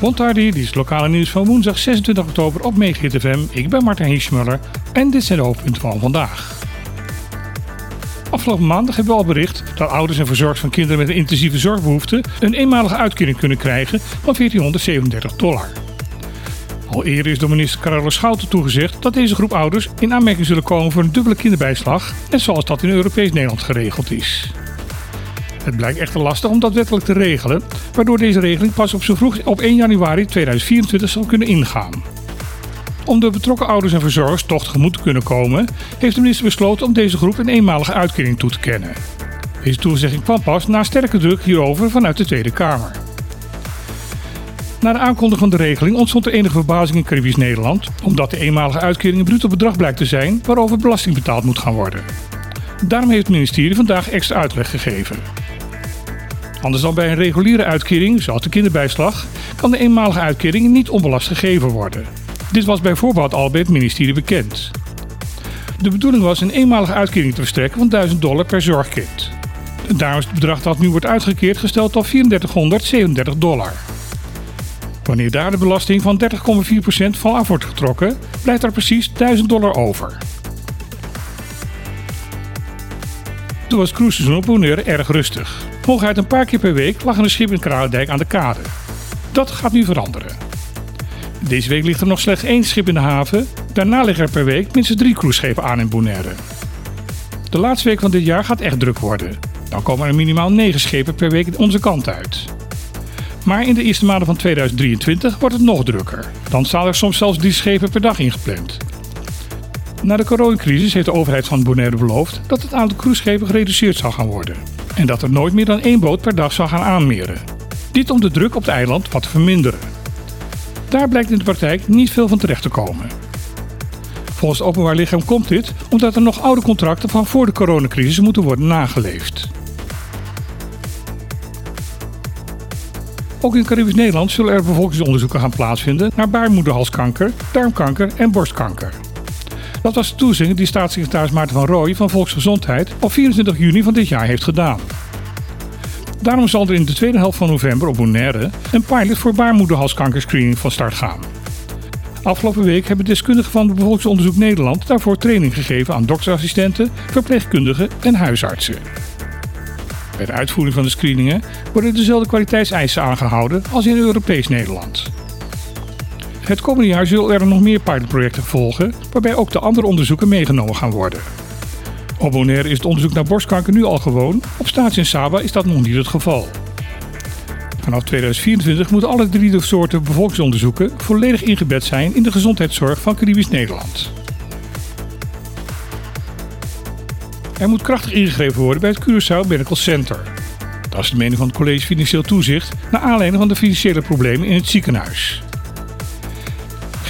Montardi, dit is het lokale nieuws van woensdag 26 oktober op Megahit FM. Ik ben Martin Hiesmuller en dit zijn de hoofdpunten van vandaag. Afgelopen maandag hebben we al bericht dat ouders en verzorgers van kinderen met een intensieve zorgbehoefte een eenmalige uitkering kunnen krijgen van 1437 dollar. Al eerder is door minister Carole Schouten toegezegd dat deze groep ouders in aanmerking zullen komen voor een dubbele kinderbijslag, net zoals dat in Europees Nederland geregeld is. Het blijkt echter lastig om dat wettelijk te regelen, waardoor deze regeling pas op zo vroeg op 1 januari 2024 zal kunnen ingaan. Om de betrokken ouders en verzorgers toch tegemoet te kunnen komen, heeft de minister besloten om deze groep een eenmalige uitkering toe te kennen. Deze toezegging kwam pas na sterke druk hierover vanuit de Tweede Kamer. Na de aankondiging van de regeling ontstond er enige verbazing in Caribisch Nederland, omdat de eenmalige uitkering een bruto bedrag blijkt te zijn waarover belasting betaald moet gaan worden. Daarom heeft het ministerie vandaag extra uitleg gegeven. Anders dan bij een reguliere uitkering, zoals de kinderbijslag, kan de eenmalige uitkering niet onbelast gegeven worden. Dit was bij al bij het ministerie bekend. De bedoeling was een eenmalige uitkering te verstrekken van 1000 dollar per zorgkind. Daarom is het bedrag dat nu wordt uitgekeerd gesteld op 3437 dollar. Wanneer daar de belasting van 30,4% van af wordt getrokken, blijft er precies 1000 dollar over. Toen was cruiseseizoen op Bonaire erg rustig. Hooguit een paar keer per week lag een schip in Kralendijk aan de kade. Dat gaat nu veranderen. Deze week ligt er nog slechts één schip in de haven. Daarna liggen er per week minstens drie cruiseschepen aan in Bonaire. De laatste week van dit jaar gaat echt druk worden. Dan komen er minimaal 9 schepen per week onze kant uit. Maar in de eerste maanden van 2023 wordt het nog drukker. Dan staan er soms zelfs drie schepen per dag ingepland. Na de coronacrisis heeft de overheid van Bonaire beloofd dat het aantal cruiseschepen gereduceerd zal gaan worden. En dat er nooit meer dan één boot per dag zal gaan aanmeren. Dit om de druk op het eiland wat te verminderen. Daar blijkt in de praktijk niet veel van terecht te komen. Volgens het openbaar lichaam komt dit omdat er nog oude contracten van voor de coronacrisis moeten worden nageleefd. Ook in Caribisch Nederland zullen er bevolkingsonderzoeken gaan plaatsvinden naar baarmoederhalskanker, darmkanker en borstkanker. Dat was de toezegging die staatssecretaris Maarten van Rooij van Volksgezondheid op 24 juni van dit jaar heeft gedaan. Daarom zal er in de tweede helft van november op Bonaire een pilot voor baarmoederhalskankerscreening van start gaan. Afgelopen week hebben deskundigen van Bevolkingsonderzoek Nederland daarvoor training gegeven aan doktersassistenten, verpleegkundigen en huisartsen. Bij de uitvoering van de screeningen worden dezelfde kwaliteitseisen aangehouden als in Europees Nederland. Het komende jaar zullen er nog meer pilotprojecten volgen, waarbij ook de andere onderzoeken meegenomen gaan worden. Op Bonaire is het onderzoek naar borstkanker nu al gewoon, op Staats in Saba is dat nog niet het geval. Vanaf 2024 moeten alle drie de soorten bevolkingsonderzoeken volledig ingebed zijn in de gezondheidszorg van Caribisch Nederland. Er moet krachtig ingegrepen worden bij het Curaçao Medical Center. Dat is de mening van het College Financieel Toezicht naar aanleiding van de financiële problemen in het ziekenhuis.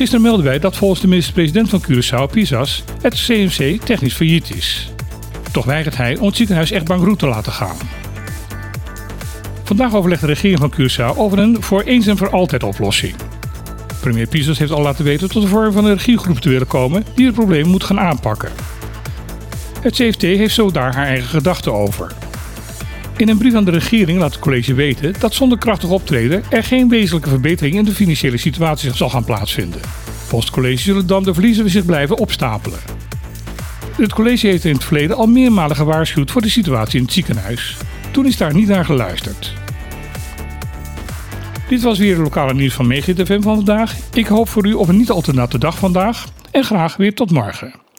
Gisteren melden wij dat volgens de minister-president van Curaçao, Pisas, het CMC technisch failliet is. Toch weigert hij om het ziekenhuis echt bankroet te laten gaan. Vandaag overlegt de regering van Curaçao over een voor eens en voor altijd oplossing. Premier Pisas heeft al laten weten tot de vorm van een regiegroep te willen komen die het probleem moet gaan aanpakken. Het CFT heeft zo daar haar eigen gedachten over. In een brief aan de regering laat het college weten dat zonder krachtig optreden er geen wezenlijke verbetering in de financiële situatie zal gaan plaatsvinden. Volgens het college zullen dan de verliezen zich blijven opstapelen. Het college heeft in het verleden al meermalen gewaarschuwd voor de situatie in het ziekenhuis. Toen is daar niet naar geluisterd. Dit was weer de lokale nieuws van Megahit FM van vandaag. Ik hoop voor u op een niet al te dag vandaag en graag weer tot morgen.